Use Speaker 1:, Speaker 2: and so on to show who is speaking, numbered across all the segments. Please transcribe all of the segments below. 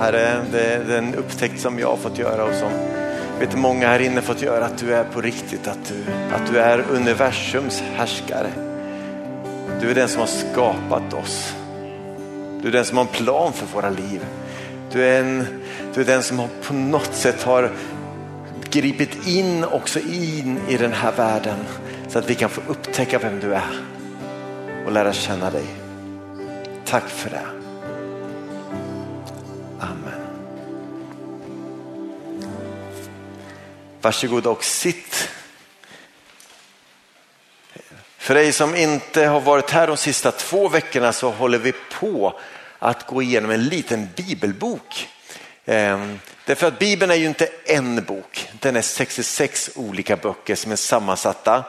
Speaker 1: Herre, det är den upptäckt som jag har fått göra och som vet många här inne fått göra att du är på riktigt, att du, att du är universums härskare. Du är den som har skapat oss. Du är den som har en plan för våra liv. Du är, en, du är den som har på något sätt har gripit in också in i den här världen så att vi kan få upptäcka vem du är och lära känna dig. Tack för det. Varsågod och sitt. För dig som inte har varit här de sista två veckorna så håller vi på att gå igenom en liten bibelbok. Ehm, därför att Bibeln är ju inte en bok, den är 66 olika böcker som är sammansatta.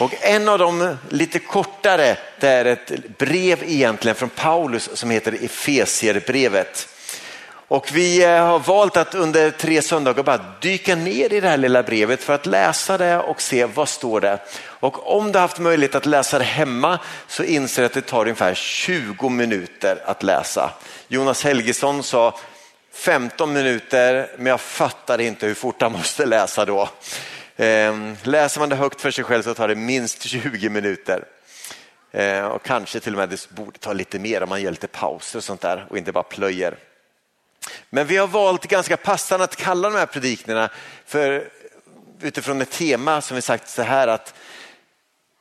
Speaker 1: Och en av dem lite kortare, det är ett brev egentligen från Paulus som heter Efesierbrevet. Och vi eh, har valt att under tre söndagar bara dyka ner i det här lilla brevet för att läsa det och se vad står det. Och om du har haft möjlighet att läsa det hemma så inser du att det tar ungefär 20 minuter att läsa. Jonas Helgesson sa 15 minuter men jag fattar inte hur fort han måste läsa då. Ehm, läser man det högt för sig själv så tar det minst 20 minuter. Ehm, och kanske till och med det borde ta lite mer om man gör lite pauser och sånt där och inte bara plöjer. Men vi har valt ganska passande att kalla de här predikningarna för utifrån ett tema som vi sagt så här att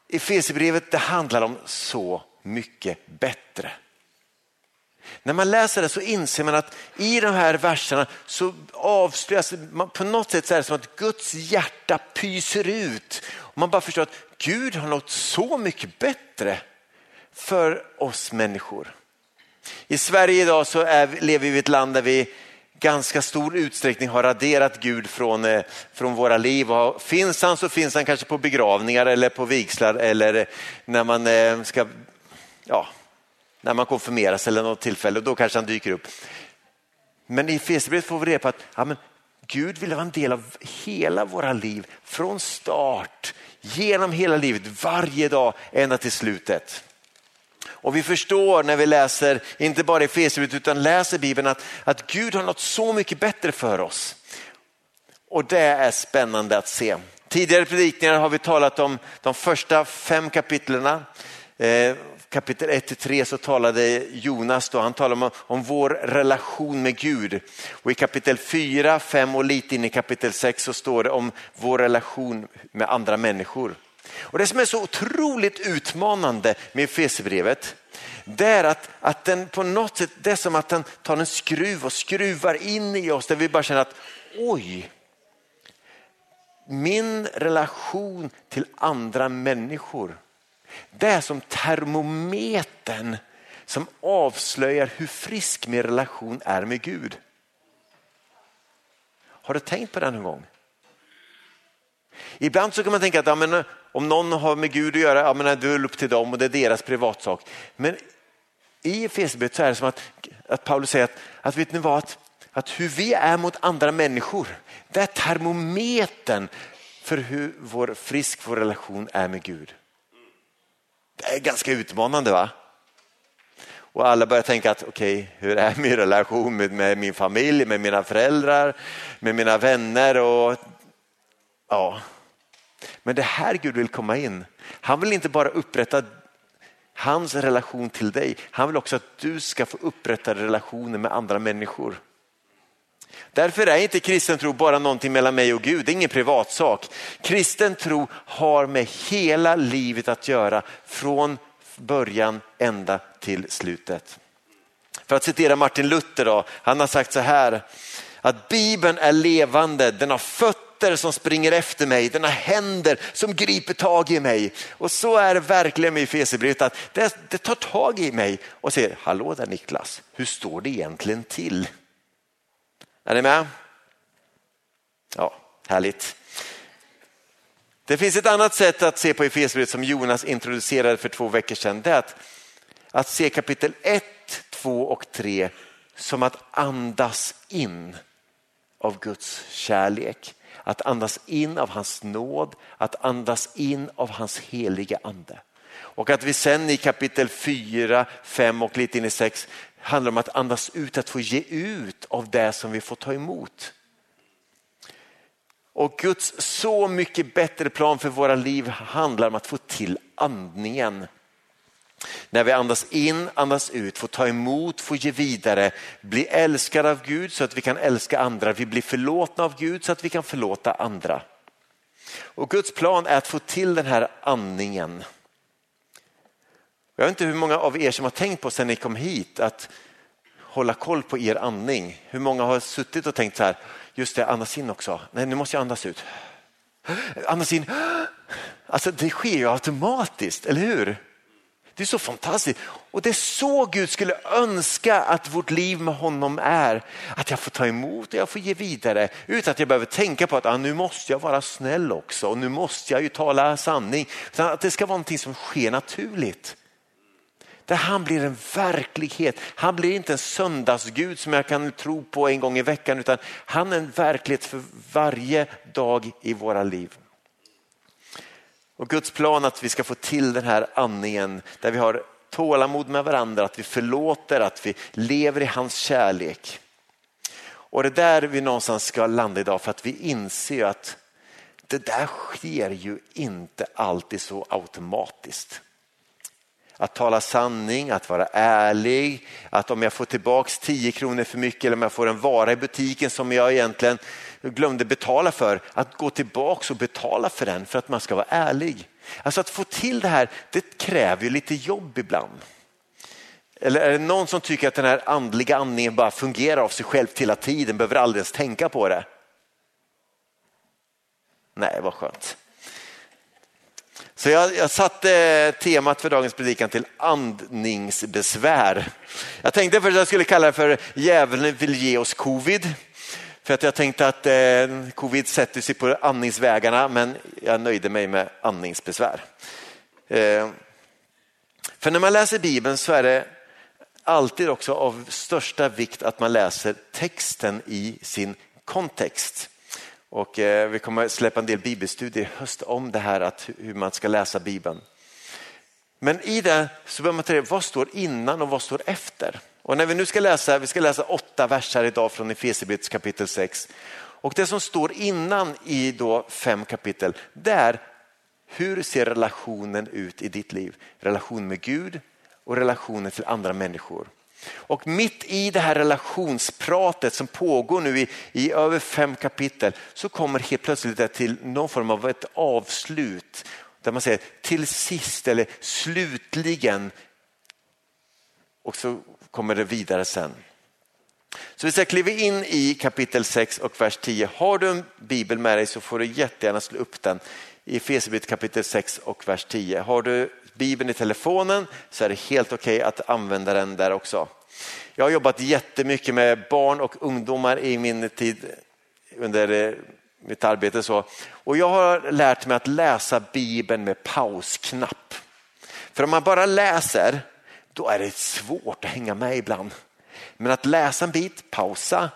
Speaker 1: Efesierbrevet det handlar om så mycket bättre. När man läser det så inser man att i de här verserna så avslöjas, på något sätt så är det som att Guds hjärta pyser ut. Och man bara förstår att Gud har något så mycket bättre för oss människor. I Sverige idag så är, lever vi i ett land där vi ganska stor utsträckning har raderat Gud från, eh, från våra liv. Och finns han så finns han kanske på begravningar eller på vigslar eller eh, när man eh, ska, ja, när man konfirmeras eller något tillfälle och då kanske han dyker upp. Men i Efesierbrevet får vi reda på att ja, men Gud vill vara en del av hela våra liv från start, genom hela livet, varje dag ända till slutet. Och vi förstår när vi läser, inte bara i Efesierbrevet utan läser Bibeln att, att Gud har något så mycket bättre för oss. Och det är spännande att se. Tidigare predikningar har vi talat om de första fem kapitlerna. Eh, kapitel 1-3 så talade Jonas då, han talade om, om vår relation med Gud. Och i kapitel 4, 5 och lite in i kapitel 6 så står det om vår relation med andra människor. Och Det som är så otroligt utmanande med Efesierbrevet det är att, att den på något sätt, det är som att den tar en skruv och skruvar in i oss där vi bara känner att oj, min relation till andra människor det är som termometern som avslöjar hur frisk min relation är med Gud. Har du tänkt på det någon gång? Ibland så kan man tänka att ja, men, eh, om någon har med Gud att göra, ja, men, eh, det är upp till dem och det är deras privatsak. Men i Efesierbrevet så är det som att, att Paulus säger att, att vet ni vad, att, att hur vi är mot andra människor, det är termometern för hur vår frisk vår relation är med Gud. Det är ganska utmanande va? Och alla börjar tänka att okej, okay, hur är min relation med, med, min familj, med mina föräldrar, med mina vänner och ja. Men det här Gud vill komma in. Han vill inte bara upprätta hans relation till dig. Han vill också att du ska få upprätta relationer med andra människor. Därför är inte kristen tro bara någonting mellan mig och Gud, det är ingen privatsak. Kristen tro har med hela livet att göra från början ända till slutet. För att citera Martin Luther, då, han har sagt så här att Bibeln är levande, den har fötter som springer efter mig, dina händer som griper tag i mig. Och så är det verkligen med Efesierbrevet, att det, det tar tag i mig och säger, hallå där Niklas, hur står det egentligen till? Är ni med? Ja, härligt. Det finns ett annat sätt att se på Efesierbrevet som Jonas introducerade för två veckor sedan. Det är att, att se kapitel 1, 2 och 3 som att andas in av Guds kärlek. Att andas in av hans nåd, att andas in av hans heliga ande. Och att vi sen i kapitel 4, 5 och lite in i 6 handlar om att andas ut, att få ge ut av det som vi får ta emot. Och Guds så mycket bättre plan för våra liv handlar om att få till andningen. När vi andas in, andas ut, får ta emot, får ge vidare, bli älskade av Gud så att vi kan älska andra. Vi blir förlåtna av Gud så att vi kan förlåta andra. Och Guds plan är att få till den här andningen. Jag vet inte hur många av er som har tänkt på sen ni kom hit att hålla koll på er andning. Hur många har suttit och tänkt så här, just det, andas in också. Nej, nu måste jag andas ut. Andas in. Alltså det sker ju automatiskt, eller hur? Det är så fantastiskt och det är så Gud skulle önska att vårt liv med honom är. Att jag får ta emot och jag får ge vidare utan att jag behöver tänka på att ah, nu måste jag vara snäll också och nu måste jag ju tala sanning. Utan att det ska vara någonting som sker naturligt. Där han blir en verklighet. Han blir inte en söndagsgud som jag kan tro på en gång i veckan utan han är en verklighet för varje dag i våra liv. Och Guds plan att vi ska få till den här andningen där vi har tålamod med varandra, att vi förlåter, att vi lever i hans kärlek. Och det där vi någonstans ska landa idag för att vi inser att det där sker ju inte alltid så automatiskt. Att tala sanning, att vara ärlig, att om jag får tillbaks 10 kronor för mycket eller om jag får en vara i butiken som jag egentligen glömde betala för, att gå tillbaka och betala för den för att man ska vara ärlig. Alltså att få till det här, det kräver ju lite jobb ibland. Eller är det någon som tycker att den här andliga andningen bara fungerar av sig själv hela tiden, behöver aldrig ens tänka på det? Nej, vad skönt. Så jag, jag satte eh, temat för dagens predikan till andningsbesvär. Jag tänkte först att jag skulle kalla det för djävulen vill ge oss covid. För att jag tänkte att eh, covid sätter sig på andningsvägarna men jag nöjde mig med andningsbesvär. Eh, för när man läser Bibeln så är det alltid också av största vikt att man läser texten i sin kontext. Och eh, vi kommer släppa en del bibelstudier i höst om det här att hur man ska läsa Bibeln. Men i det så behöver man ta vad står innan och vad står efter? Och när vi nu ska läsa, vi ska läsa åtta verser idag från Efesierbrevets kapitel 6. Och det som står innan i då fem kapitel, det är hur ser relationen ut i ditt liv? Relation med Gud och relationen till andra människor. Och mitt i det här relationspratet som pågår nu i, i över fem kapitel så kommer helt plötsligt det till någon form av ett avslut där man säger till sist eller slutligen och så kommer det vidare sen. Så vi ska kliva in i kapitel 6 och vers 10. Har du en bibel med dig så får du jättegärna slå upp den i Efesierbrevet kapitel 6 och vers 10. Har du bibeln i telefonen så är det helt okej okay att använda den där också. Jag har jobbat jättemycket med barn och ungdomar i min tid under eh, mitt arbete. Så. Och jag har lärt mig att läsa bibeln med pausknapp. För om man bara läser då är det svårt att hänga med ibland. Men att läsa en bit, pausa,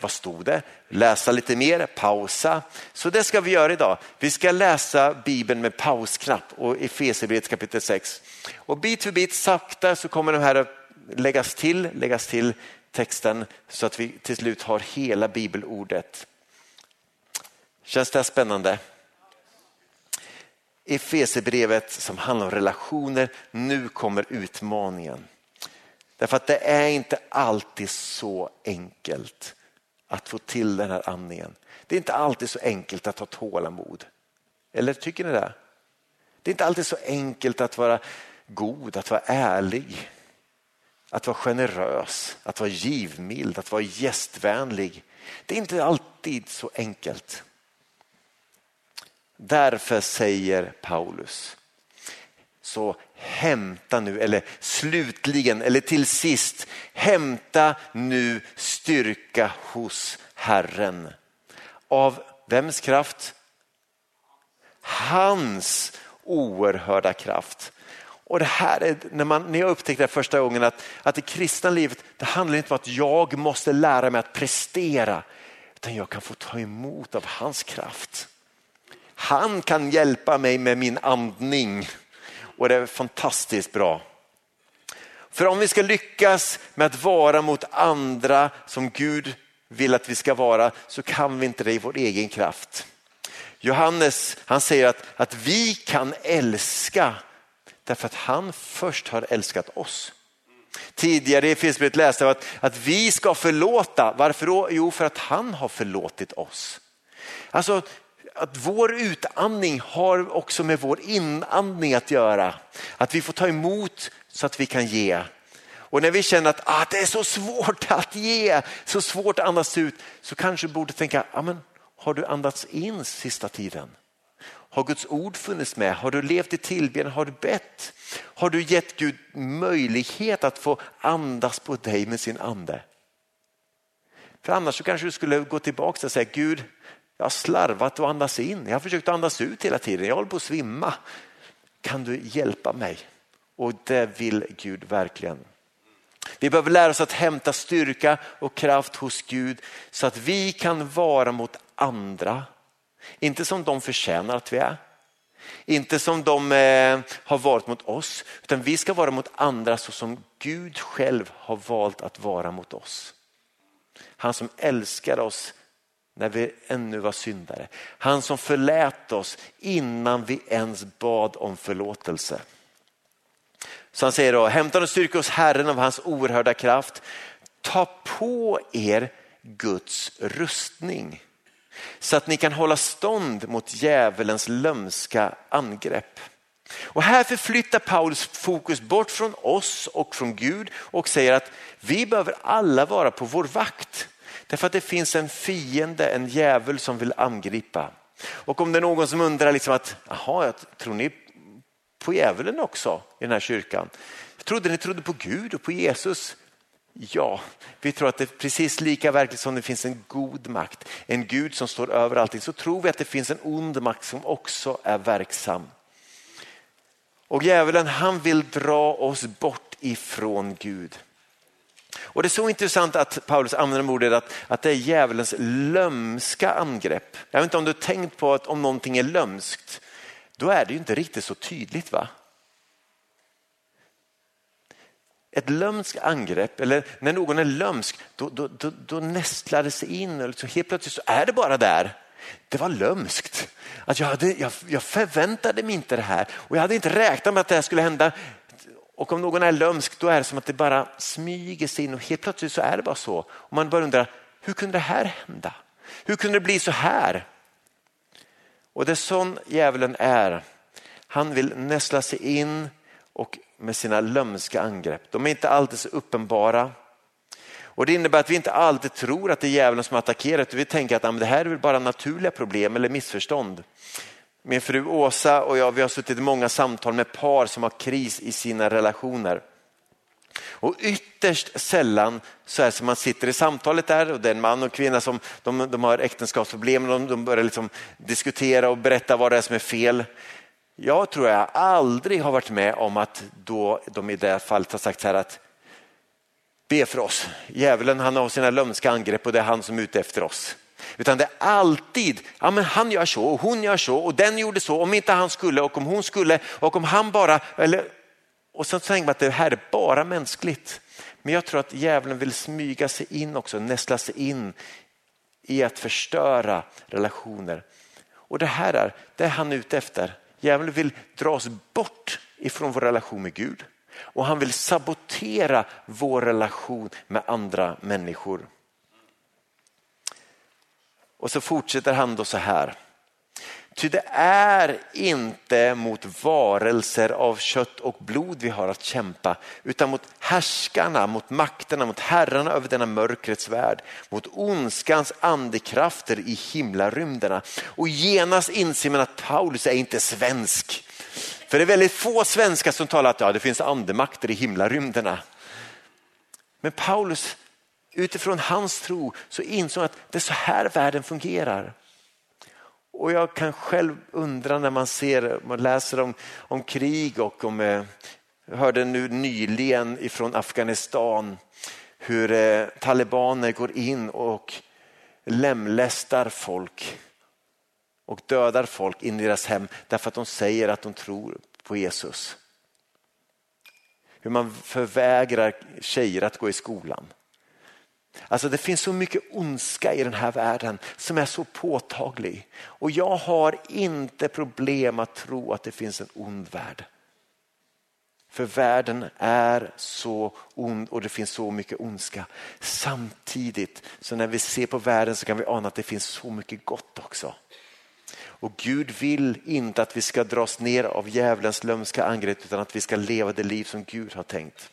Speaker 1: vad stod det? Läsa lite mer, pausa. Så det ska vi göra idag. Vi ska läsa Bibeln med pausknapp och Efesierbrevet kapitel 6. Och bit för bit, sakta så kommer de här läggas till, läggas till texten så att vi till slut har hela bibelordet. Känns det här spännande? Efesebrevet som handlar om relationer, nu kommer utmaningen. Därför att det är inte alltid så enkelt att få till den här andningen. Det är inte alltid så enkelt att ha tålamod. Eller tycker ni det? Det är inte alltid så enkelt att vara god, att vara ärlig, att vara generös, att vara givmild, att vara gästvänlig. Det är inte alltid så enkelt. Därför säger Paulus, så hämta nu, eller slutligen, eller till sist, hämta nu styrka hos Herren. Av vems kraft? Hans oerhörda kraft. Och det här är, när, man, när jag upptäckte det första gången att, att det kristna livet, det handlar inte om att jag måste lära mig att prestera, utan jag kan få ta emot av hans kraft. Han kan hjälpa mig med min andning och det är fantastiskt bra. För om vi ska lyckas med att vara mot andra som Gud vill att vi ska vara så kan vi inte det i vår egen kraft. Johannes han säger att, att vi kan älska därför att han först har älskat oss. Tidigare i Efesierbrevet läste jag att, att vi ska förlåta. Varför då? Jo, för att han har förlåtit oss. Alltså att vår utandning har också med vår inandning att göra. Att vi får ta emot så att vi kan ge. Och när vi känner att ah, det är så svårt att ge, så svårt att andas ut, så kanske du borde tänka, ah, men, har du andats in sista tiden? Har Guds ord funnits med? Har du levt i tillbedjan? Har du bett? Har du gett Gud möjlighet att få andas på dig med sin ande? För annars så kanske du skulle gå tillbaka och säga Gud, jag har slarvat och andas in. Jag har försökt andas ut hela tiden. Jag håller på att svimma. Kan du hjälpa mig? Och det vill Gud verkligen. Vi behöver lära oss att hämta styrka och kraft hos Gud så att vi kan vara mot andra. Inte som de förtjänar att vi är. Inte som de eh, har varit mot oss, utan vi ska vara mot andra så som Gud själv har valt att vara mot oss. Han som älskar oss när vi ännu var syndare. Han som förlät oss innan vi ens bad om förlåtelse. Så han säger då, hämta och styrka hos Herren av hans oerhörda kraft. Ta på er Guds rustning så att ni kan hålla stånd mot djävulens lömska angrepp. Och här förflyttar Paulus fokus bort från oss och från Gud och säger att vi behöver alla vara på vår vakt. Därför att det finns en fiende, en djävul som vill angripa. Och om det är någon som undrar, liksom att, jaha, tror ni på djävulen också i den här kyrkan? Jag trodde ni trodde på Gud och på Jesus. Ja, vi tror att det är precis lika verkligt som det finns en god makt, en Gud som står över allting, så tror vi att det finns en ond makt som också är verksam. Och djävulen han vill dra oss bort ifrån Gud. Och Det är så intressant att Paulus använder ordet att, att det är djävulens lömska angrepp. Jag vet inte om du har tänkt på att om någonting är lömskt, då är det ju inte riktigt så tydligt. va? Ett lömskt angrepp, eller när någon är lömsk, då, då, då, då nästlar det sig in och liksom helt plötsligt så är det bara där. Det var lömskt. Att jag, hade, jag, jag förväntade mig inte det här och jag hade inte räknat med att det här skulle hända. Och om någon är lömsk då är det som att det bara smyger sig in och helt plötsligt så är det bara så. Och man börjar undra, hur kunde det här hända? Hur kunde det bli så här? Och det är sån djävulen är. Han vill näsla sig in och med sina lömska angrepp. De är inte alltid så uppenbara. Och Det innebär att vi inte alltid tror att det är djävulen som attackerar, vi tänker att det här är bara naturliga problem eller missförstånd. Min fru Åsa och jag vi har suttit i många samtal med par som har kris i sina relationer. Och ytterst sällan så är det som man sitter i samtalet där och det är en man och kvinna som de, de har äktenskapsproblem och de, de börjar liksom diskutera och berätta vad det är som är fel. Jag tror jag aldrig har varit med om att då de i det fallet har sagt så här att be för oss. Djävulen han har sina lömska angrepp och det är han som är ute efter oss. Utan det är alltid, ja men han gör så och hon gör så och den gjorde så, om inte han skulle och om hon skulle och om han bara, eller, och sen tänker man att det här är bara mänskligt. Men jag tror att djävulen vill smyga sig in också, nästla sig in i att förstöra relationer. Och det här är det är han ute efter. Djävulen vill dra oss bort ifrån vår relation med Gud och han vill sabotera vår relation med andra människor. Och så fortsätter han då så här. Ty det är inte mot varelser av kött och blod vi har att kämpa utan mot härskarna, mot makterna, mot herrarna över denna mörkrets värld, mot ondskans andekrafter i himlarymderna. Och genast inser man att Paulus är inte svensk. För det är väldigt få svenskar som talar att ja, det finns andemakter i himlarymderna. Men Paulus utifrån hans tro så insåg han att det är så här världen fungerar. Och jag kan själv undra när man ser, man läser om, om krig och om, eh, jag eh, hörde nu nyligen ifrån Afghanistan hur eh, talibaner går in och lemlästar folk och dödar folk in i deras hem därför att de säger att de tror på Jesus. hur man förvägrar tjejer att gå i skolan. Alltså det finns så mycket ondska i den här världen som är så påtaglig. Och jag har inte problem att tro att det finns en ond värld. För världen är så ond och det finns så mycket ondska. Samtidigt så när vi ser på världen så kan vi ana att det finns så mycket gott också. Och Gud vill inte att vi ska dras ner av djävulens lömska angrepp utan att vi ska leva det liv som Gud har tänkt.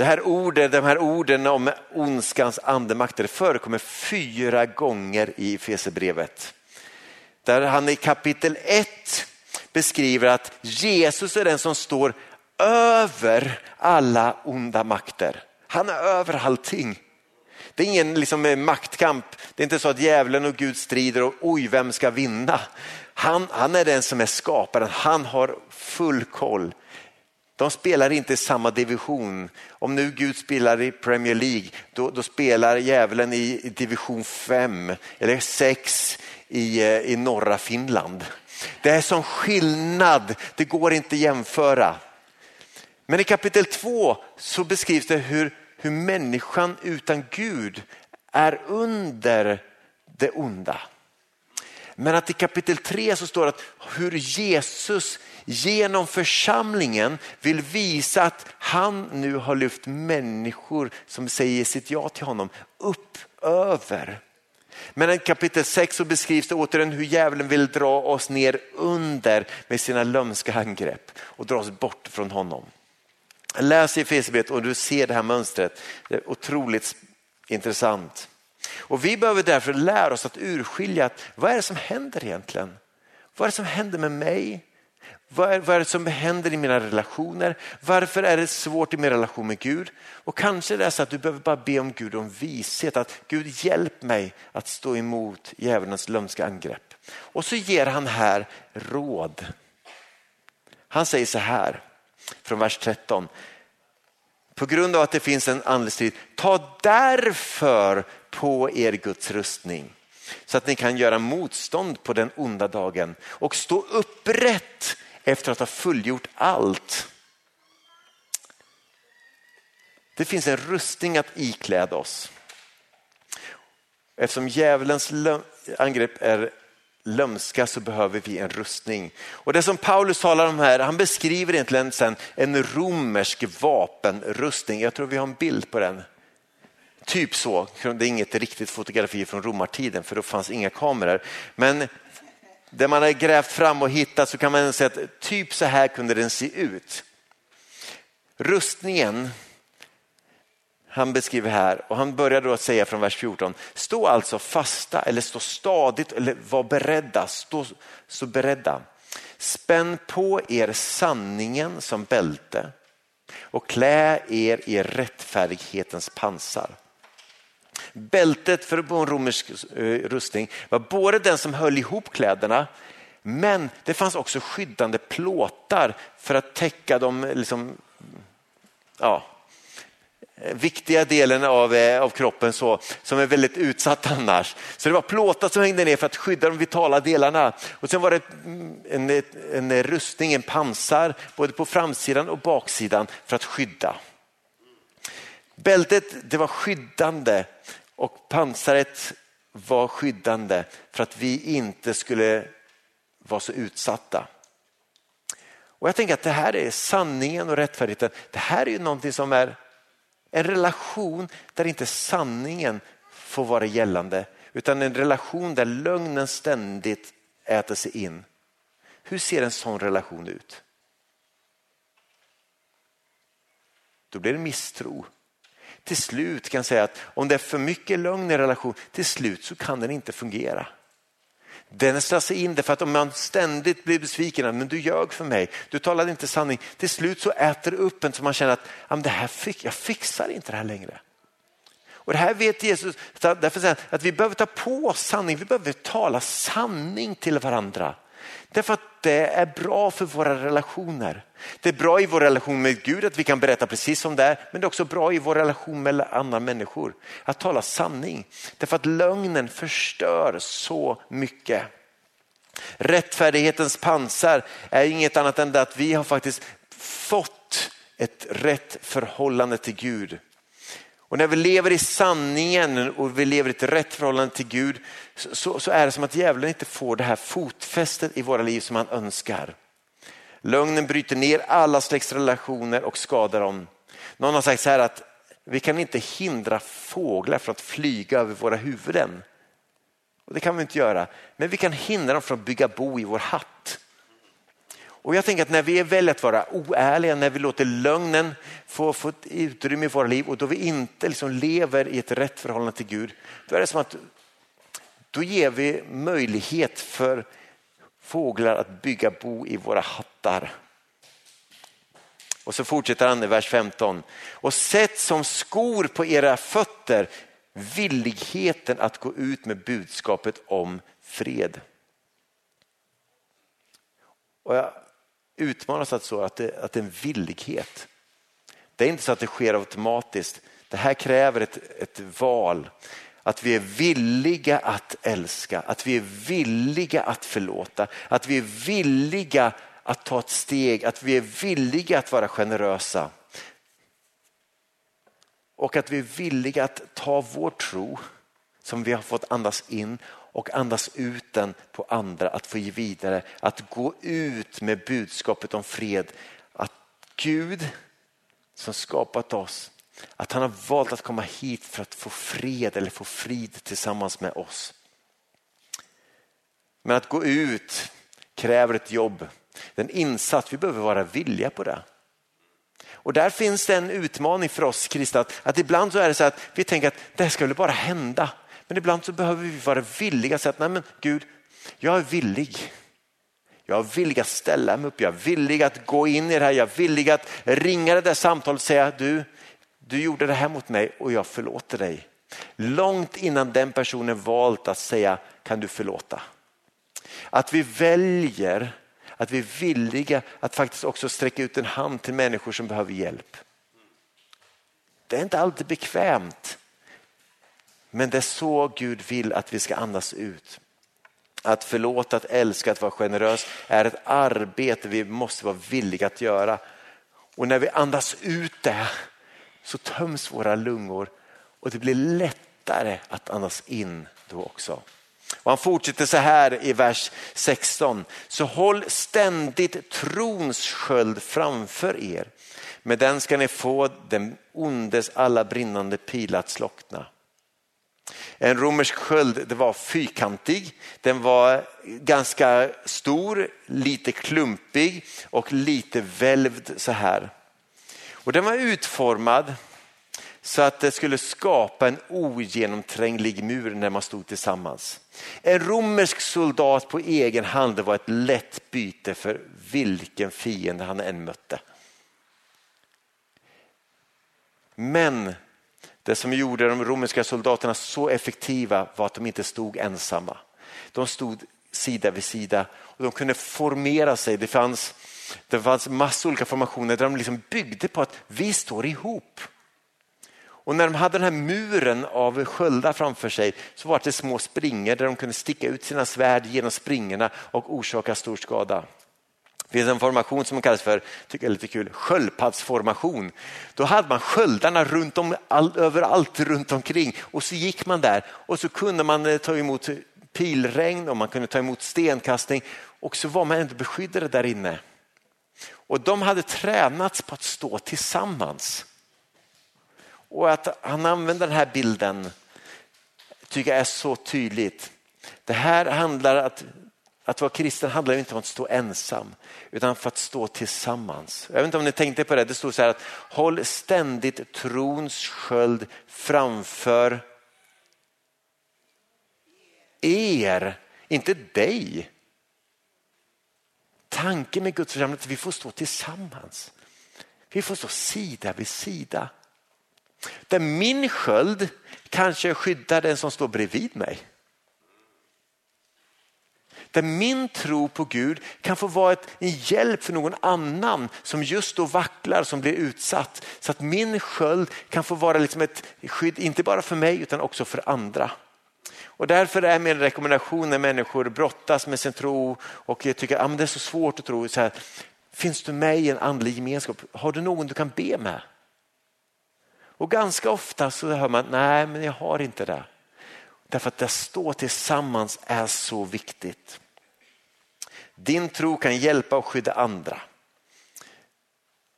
Speaker 1: Det här ordet, de här orden om ondskans andemakter förekommer fyra gånger i Fesebrevet. Där han i kapitel 1 beskriver att Jesus är den som står över alla onda makter. Han är över allting. Det är ingen liksom, eh, maktkamp. Det är inte så att djävulen och Gud strider och oj, vem ska vinna? Han, han är den som är skaparen. Han har full koll. De spelar inte i samma division. Om nu Gud spelar i Premier League, då, då spelar djävulen i, i division 5 eller 6 i, eh, i norra Finland. Det är sån skillnad, det går inte att jämföra. Men i kapitel 2 så beskrivs det hur, hur människan utan Gud är under det onda. Men att i kapitel 3 så står det att hur Jesus genom församlingen vill visa att han nu har lyft människor som säger sitt ja till honom upp över. Men i kapitel 6 så beskrivs det återigen hur djävulen vill dra oss ner under med sina lömska angrepp och dra oss bort från honom. Läs i Efesierbrevet och du ser det här mönstret. Det är otroligt intressant. Och vi behöver därför lära oss att urskilja att vad är det som händer egentligen? Vad är det som händer med mig? Vad är, vad är det som händer i mina relationer? Varför är det svårt i min relation med Gud? Och kanske det är så att du behöver bara be om Gud om vishet. Att Gud hjälp mig att stå emot djävulens lömska angrepp. Och så ger han här råd. Han säger så här från vers 13. På grund av att det finns en andlig strid, ta därför på er Guds rustning så att ni kan göra motstånd på den onda dagen och stå upprätt efter att ha fullgjort allt. Det finns en rustning att ikläda oss. Eftersom djävulens angrepp är lömska så behöver vi en rustning. Och det som Paulus talar om här, han beskriver egentligen sen en romersk vapenrustning. Jag tror vi har en bild på den. Typ så, det är inget riktigt fotografi från romartiden för då fanns inga kameror. Men det man har grävt fram och hittat så kan man säga att typ så här kunde den se ut. Rustningen han beskriver här och han börjar då att säga från vers 14, stå alltså fasta eller stå stadigt eller var beredda, stå så beredda. Spänn på er sanningen som bälte och klä er i rättfärdighetens pansar. Bältet för en romersk eh, rustning var både den som höll ihop kläderna men det fanns också skyddande plåtar för att täcka de eh, liksom, ja, viktiga delen av, eh, av kroppen så, som är väldigt utsatt annars. Så det var plåtar som hängde ner för att skydda de vitala delarna. Och sen var det mm, en, en, en rustning, en pansar, både på framsidan och baksidan för att skydda. Bältet det var skyddande och pansaret var skyddande för att vi inte skulle vara så utsatta. Och Jag tänker att det här är sanningen och rättfärdigheten. Det här är ju någonting som är en relation där inte sanningen får vara gällande utan en relation där lögnen ständigt äter sig in. Hur ser en sån relation ut? Då blir det misstro till slut kan säga att om det är för mycket lögn i relation, till slut så kan den inte fungera. Den slår sig in därför att om man ständigt blir besviken, men du ljög för mig, du talade inte sanning. Till slut så äter det upp en så man känner att det här fick, jag fixar inte det här längre. Och det här vet Jesus, därför säger han att vi behöver ta på oss sanning, vi behöver tala sanning till varandra. Därför att det är bra för våra relationer. Det är bra i vår relation med Gud att vi kan berätta precis som det är, men det är också bra i vår relation med andra människor. Att tala sanning. Därför att lögnen förstör så mycket. Rättfärdighetens pansar är inget annat än det att vi har faktiskt fått ett rätt förhållande till Gud. Och när vi lever i sanningen och vi lever i ett rätt förhållande till Gud så, så är det som att djävulen inte får det här fotfästet i våra liv som han önskar. Lögnen bryter ner alla slags relationer och skadar dem. Någon har sagt så här att vi kan inte hindra fåglar från att flyga över våra huvuden. Och det kan vi inte göra, men vi kan hindra dem från att bygga bo i vår hatt. Och jag tänker att när vi väljer att vara oärliga, när vi låter lögnen få, få ett utrymme i våra liv och då vi inte liksom lever i ett rätt förhållande till Gud, då är det som att då ger vi möjlighet för fåglar att bygga bo i våra hattar. Och så fortsätter han i vers 15. Och sätt som skor på era fötter villigheten att gå ut med budskapet om fred. Och jag utmanas att så att det, att det är en villighet. Det är inte så att det sker automatiskt. Det här kräver ett, ett val. Att vi är villiga att älska, att vi är villiga att förlåta, att vi är villiga att ta ett steg, att vi är villiga att vara generösa. Och att vi är villiga att ta vår tro som vi har fått andas in och andas ut den på andra, att få ge vidare, att gå ut med budskapet om fred. Att Gud som skapat oss, att han har valt att komma hit för att få fred eller få frid tillsammans med oss. Men att gå ut kräver ett jobb, en insats, vi behöver vara villiga på det. Och där finns det en utmaning för oss kristna, att, att ibland så är det så att vi tänker att det här ska väl bara hända. Men ibland så behöver vi vara villiga att säga att nej men Gud, jag är villig. Jag är villig att ställa mig upp, jag är villig att gå in i det här, jag är villig att ringa det där samtalet och säga du, du gjorde det här mot mig och jag förlåter dig. Långt innan den personen valt att säga kan du förlåta. Att vi väljer att vi är villiga att faktiskt också sträcka ut en hand till människor som behöver hjälp. Det är inte alltid bekvämt. Men det är så Gud vill att vi ska andas ut. Att förlåta, att älska, att vara generös är ett arbete vi måste vara villiga att göra. Och när vi andas ut det så töms våra lungor och det blir lättare att andas in då också. Och han fortsätter så här i vers 16. Så håll ständigt trons sköld framför er. Med den ska ni få den ondes alla brinnande pilar att slockna. En romersk sköld det var fyrkantig, den var ganska stor, lite klumpig och lite välvd så här. Och den var utformad så att det skulle skapa en ogenomtränglig mur när man stod tillsammans. En romersk soldat på egen hand var ett lätt byte för vilken fiende han än mötte. Men det som gjorde de romerska soldaterna så effektiva var att de inte stod ensamma. De stod sida vid sida och de kunde formera sig. Det fanns, det fanns massor olika formationer där de liksom byggde på att vi står ihop. Och när de hade den här muren av sköldar framför sig så var det små springor där de kunde sticka ut sina svärd genom springorna och orsaka stor skada. Det finns en formation som kallas för, tycker jag är lite kul, sköldpaddsformation. Då hade man sköldarna runt om, all, överallt runt omkring och så gick man där och så kunde man eh, ta emot pilregn och man kunde ta emot stenkastning och så var man ändå beskyddade där inne. Och de hade tränats på att stå tillsammans. Och att han använder den här bilden tycker jag är så tydligt. Det här handlar att att vara kristen handlar inte om att stå ensam utan för att stå tillsammans. Jag vet inte om ni tänkte på det, det stod så här att håll ständigt trons sköld framför er, inte dig. Tanken med Guds församling är att vi får stå tillsammans. Vi får stå sida vid sida. Där min sköld kanske skyddar den som står bredvid mig. Där min tro på Gud kan få vara ett, en hjälp för någon annan som just då vacklar, som blir utsatt. Så att min sköld kan få vara liksom ett skydd, inte bara för mig utan också för andra. Och därför är min rekommendation när människor brottas med sin tro och tycker att ah, det är så svårt att tro. Så här, Finns du med i en andlig gemenskap? Har du någon du kan be med? Och ganska ofta så hör man, nej men jag har inte det. Därför att det stå tillsammans är så viktigt. Din tro kan hjälpa och skydda andra.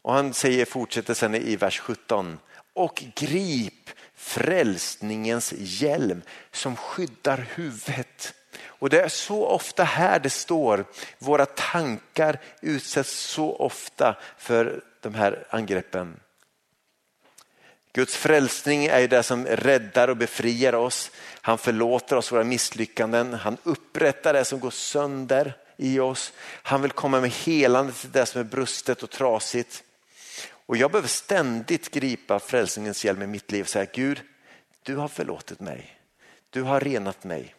Speaker 1: Och han säger, fortsätter sen i vers 17, och grip frälsningens hjälm som skyddar huvudet. Och det är så ofta här det står, våra tankar utsätts så ofta för de här angreppen. Guds frälsning är det som räddar och befriar oss. Han förlåter oss våra misslyckanden. Han upprättar det som går sönder i oss. Han vill komma med helande till det som är brustet och trasigt. Och jag behöver ständigt gripa frälsningens hjälm i mitt liv och säga Gud, du har förlåtit mig. Du har renat mig.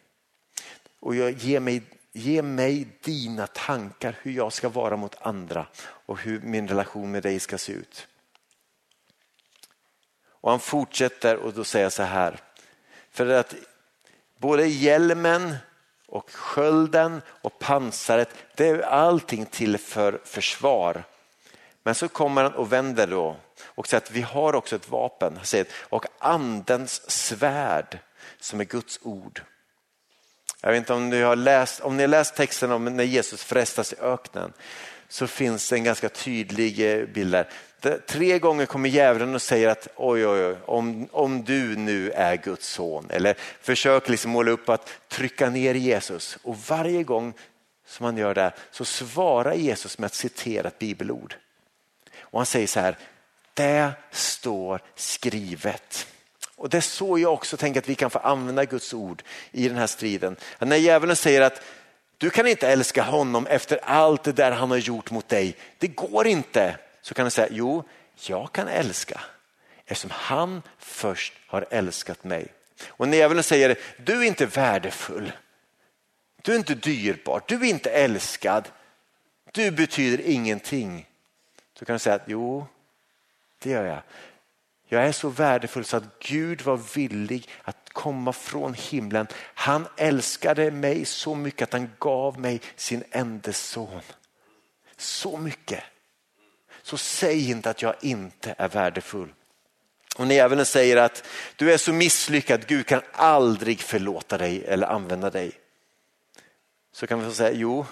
Speaker 1: Och jag, ge, mig, ge mig dina tankar hur jag ska vara mot andra och hur min relation med dig ska se ut. Och han fortsätter och då säger så här. För att både hjälmen och skölden och pansaret, det är allting till för försvar. Men så kommer han och vänder då och säger att vi har också ett vapen. och andens svärd som är Guds ord. Jag vet inte om ni har läst, om ni har läst texten om när Jesus frestas i öknen så finns det en ganska tydlig eh, bild där. Tre gånger kommer djävulen och säger att oj, oj, oj, om, om du nu är Guds son eller försöker liksom måla upp att trycka ner Jesus och varje gång som han gör det så svarar Jesus med att citera ett bibelord. Och han säger så här, det står skrivet. Och det är så jag också tänker att vi kan få använda Guds ord i den här striden. Att när djävulen säger att du kan inte älska honom efter allt det där han har gjort mot dig. Det går inte. Så kan du säga, jo, jag kan älska eftersom han först har älskat mig. Och när djävulen säger, du är inte värdefull. Du är inte dyrbar, du är inte älskad. Du betyder ingenting. Så kan du säga, jo, det gör jag. Jag är så värdefull så att Gud var villig att komma från himlen. Han älskade mig så mycket att han gav mig sin enda son. Så mycket. Så säg inte att jag inte är värdefull. Och när djävulen säger att du är så misslyckad, Gud kan aldrig förlåta dig eller använda dig. Så kan vi få säga, jo,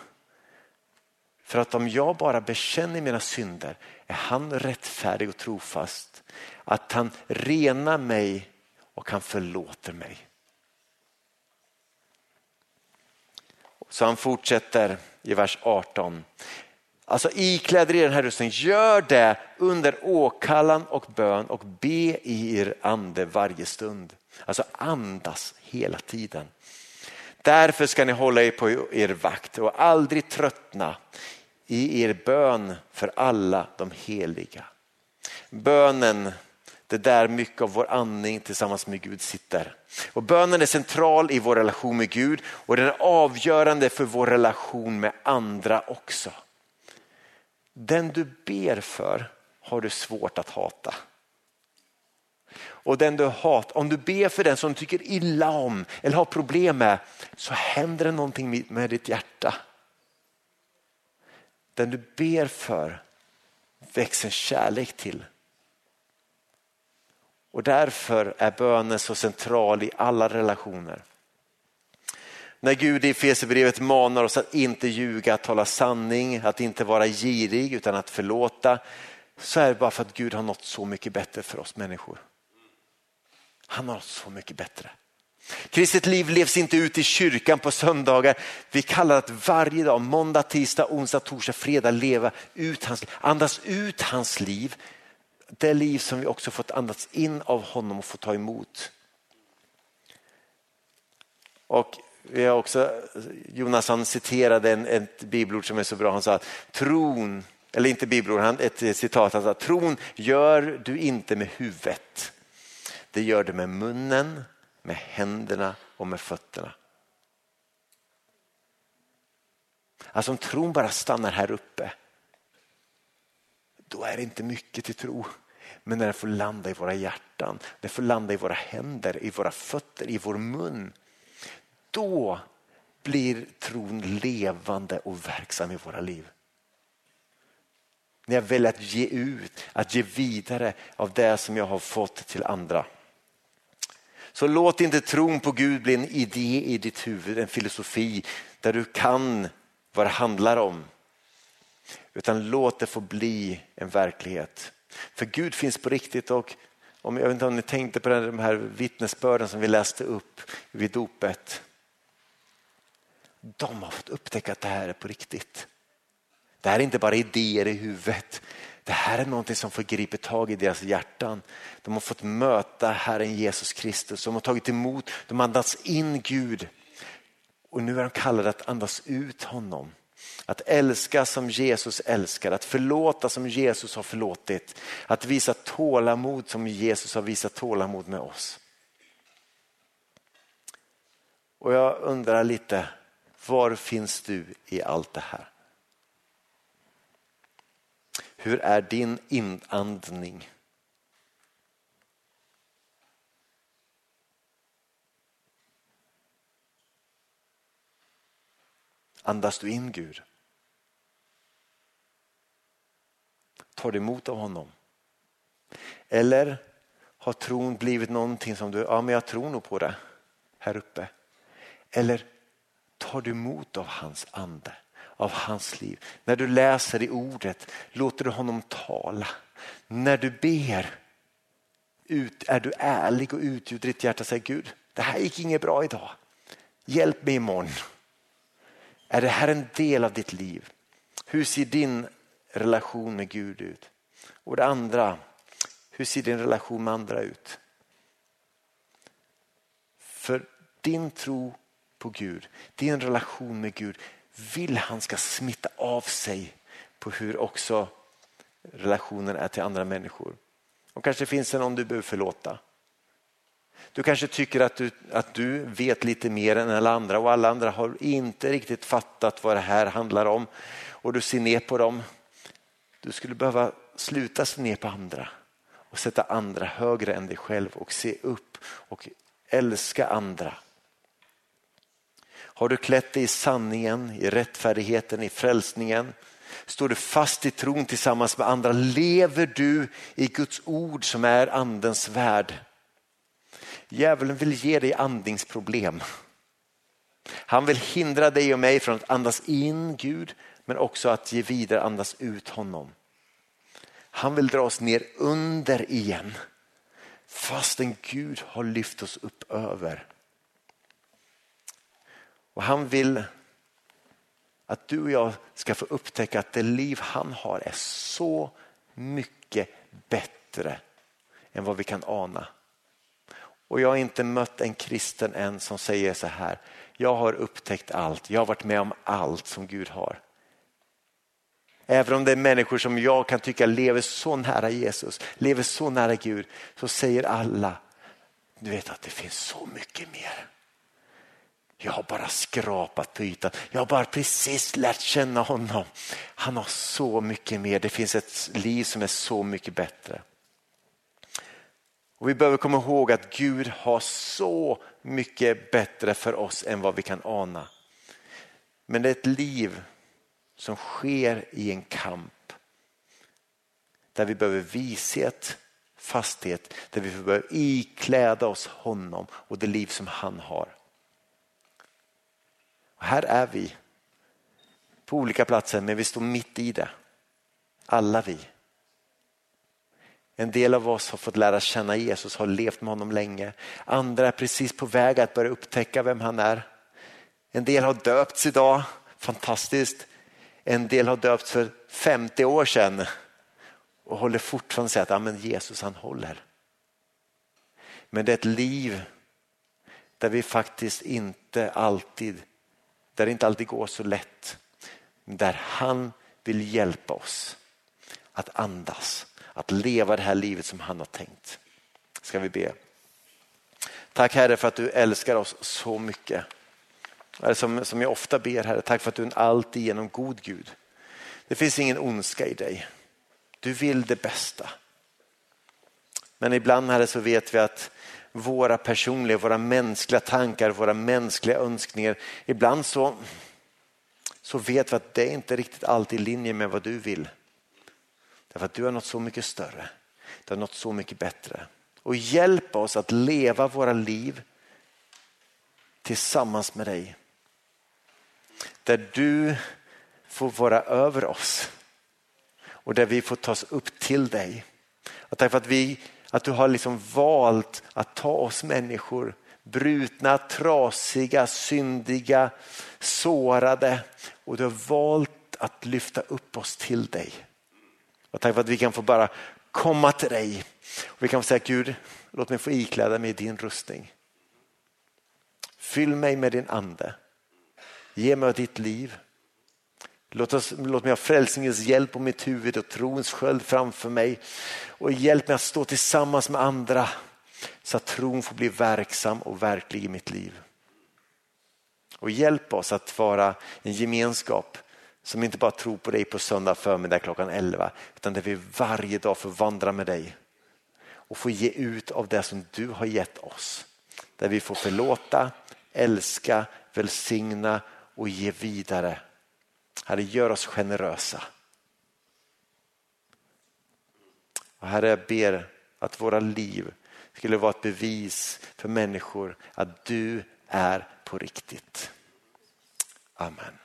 Speaker 1: för att om jag bara bekänner mina synder är han rättfärdig och trofast. Att han renar mig och han förlåter mig. Så han fortsätter i vers 18. Alltså ikläder er den här rösten, gör det under åkallan och bön och be i er ande varje stund. Alltså andas hela tiden. Därför ska ni hålla er på er vakt och aldrig tröttna i er bön för alla de heliga. Bönen, det är där mycket av vår andning tillsammans med Gud sitter. Och bönen är central i vår relation med Gud och den är avgörande för vår relation med andra också. Den du ber för har du svårt att hata. Och den du hatar, om du ber för den som du tycker illa om eller har problem med så händer det någonting med ditt hjärta. Den du ber för växer kärlek till. Och därför är bönen så central i alla relationer. När Gud i Efesierbrevet manar oss att inte ljuga, att tala sanning, att inte vara girig utan att förlåta så är det bara för att Gud har något så mycket bättre för oss människor. Han har något så mycket bättre. Kristet liv levs inte ut i kyrkan på söndagar. Vi kallar att varje dag, måndag, tisdag, onsdag, torsdag, fredag leva ut hans, andas ut hans liv. Det liv som vi också fått andas in av honom och få ta emot. Och vi har också, Jonas han citerade en, ett bibelord som är så bra. Han sa att tron, eller inte bibelord, ett citat. Han sa tron gör du inte med huvudet. Det gör du med munnen med händerna och med fötterna. Alltså om tron bara stannar här uppe, då är det inte mycket till tro. Men när den får landa i våra hjärtan, den får landa i våra händer, i våra fötter, i vår mun. Då blir tron levande och verksam i våra liv. när jag väljer att ge ut, att ge vidare av det som jag har fått till andra. Så låt inte tron på Gud bli en idé i ditt huvud, en filosofi där du kan vad det handlar om. Utan låt det få bli en verklighet. För Gud finns på riktigt och om, jag vet inte om ni tänkte på de här vittnesbörden som vi läste upp vid dopet. De har fått upptäcka att det här är på riktigt. Det här är inte bara idéer i huvudet. Det här är någonting som får gripa tag i deras hjärtan. De har fått möta Herren Jesus Kristus. De har tagit emot, de har andats in Gud. Och nu är de kallade att andas ut honom. Att älska som Jesus älskar, att förlåta som Jesus har förlåtit. Att visa tålamod som Jesus har visat tålamod med oss. Och jag undrar lite, var finns du i allt det här? Hur är din inandning? Andas du in Gud? Tar du emot av honom? Eller har tron blivit någonting som du, ja men jag tror nog på det här uppe. Eller tar du emot av hans ande, av hans liv. När du läser i ordet låter du honom tala. När du ber ut, är du ärlig och utgjuter ditt hjärta och säger Gud, det här gick inget bra idag. Hjälp mig imorgon. Är det här en del av ditt liv? Hur ser din relation med Gud ut? Och det andra, hur ser din relation med andra ut? För din tro på Gud, din relation med Gud vill han ska smitta av sig på hur också relationen är till andra människor. Och kanske finns det någon du behöver förlåta. Du kanske tycker att du, att du vet lite mer än alla andra och alla andra har inte riktigt fattat vad det här handlar om och du ser ner på dem. Du skulle behöva sluta se ner på andra och sätta andra högre än dig själv och se upp och älska andra. Har du klätt dig i sanningen, i rättfärdigheten, i frälsningen? Står du fast i tron tillsammans med andra? Lever du i Guds ord som är andens värld? Djävulen vill ge dig andningsproblem. Han vill hindra dig och mig från att andas in Gud men också att ge vidare, andas ut honom. Han vill dra oss ner under igen fastän Gud har lyft oss upp över. Och han vill att du och jag ska få upptäcka att det liv han har är så mycket bättre än vad vi kan ana. Och jag har inte mött en kristen än som säger så här, jag har upptäckt allt, jag har varit med om allt som Gud har. Även om det är människor som jag kan tycka lever så nära Jesus, lever så nära Gud, så säger alla, du vet att det finns så mycket mer. Jag har bara skrapat på ytan. Jag har bara precis lärt känna honom. Han har så mycket mer. Det finns ett liv som är så mycket bättre. Och Vi behöver komma ihåg att Gud har så mycket bättre för oss än vad vi kan ana. Men det är ett liv som sker i en kamp. Där vi behöver vishet, fasthet, där vi behöver ikläda oss honom och det liv som han har. Och här är vi på olika platser men vi står mitt i det. Alla vi. En del av oss har fått lära känna Jesus, har levt med honom länge. Andra är precis på väg att börja upptäcka vem han är. En del har döpts idag, fantastiskt. En del har döpts för 50 år sedan och håller fortfarande säga att ah, men Jesus han håller. Men det är ett liv där vi faktiskt inte alltid, där det inte alltid går så lätt. Där han vill hjälpa oss att andas att leva det här livet som han har tänkt. Ska vi be. Tack Herre för att du älskar oss så mycket. Som, som jag ofta ber Herre, tack för att du är en alltigenom god Gud. Det finns ingen ondska i dig. Du vill det bästa. Men ibland Herre så vet vi att våra personliga, våra mänskliga tankar, våra mänskliga önskningar, ibland så, så vet vi att det är inte riktigt alltid i linje med vad du vill. Därför att du har något så mycket större. Du har något så mycket bättre. Och hjälp oss att leva våra liv tillsammans med dig. Där du får vara över oss och där vi får tas upp till dig. Och tack för att, vi, att du har liksom valt att ta oss människor, brutna, trasiga, syndiga, sårade och du har valt att lyfta upp oss till dig. Och tack för att vi kan få bara komma till dig. Och vi kan få säga Gud, låt mig få ikläda mig din rustning. Fyll mig med din ande. Ge mig ditt liv. Låt, oss, låt mig ha frälsningens hjälp på mitt huvud och trons sköld framför mig. Och hjälp mig att stå tillsammans med andra så att tron får bli verksam och verklig i mitt liv. Och hjälp oss att vara en gemenskap som inte bara tror på dig på söndag förmiddag klockan 11 utan där vi varje dag får vandra med dig och få ge ut av det som du har gett oss. Där vi får förlåta, älska, välsigna och ge vidare. Herre, gör oss generösa. Och herre, jag ber att våra liv skulle vara ett bevis för människor att du är på riktigt. Amen.